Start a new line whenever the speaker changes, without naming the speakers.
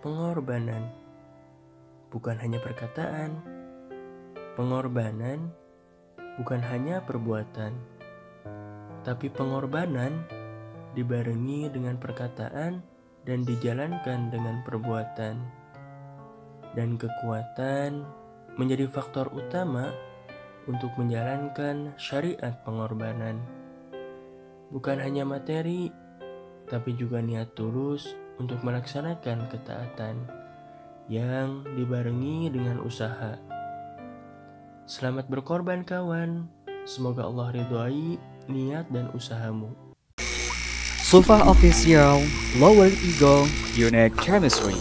pengorbanan. Bukan hanya perkataan, pengorbanan bukan hanya perbuatan, tapi pengorbanan dibarengi dengan perkataan dan dijalankan dengan perbuatan. Dan kekuatan menjadi faktor utama untuk menjalankan syariat pengorbanan. Bukan hanya materi, tapi juga niat tulus untuk melaksanakan ketaatan yang dibarengi dengan usaha. Selamat berkorban kawan. Semoga Allah ridhoi niat dan usahamu.
Sufa Official Lower Eagle Unit Chemistry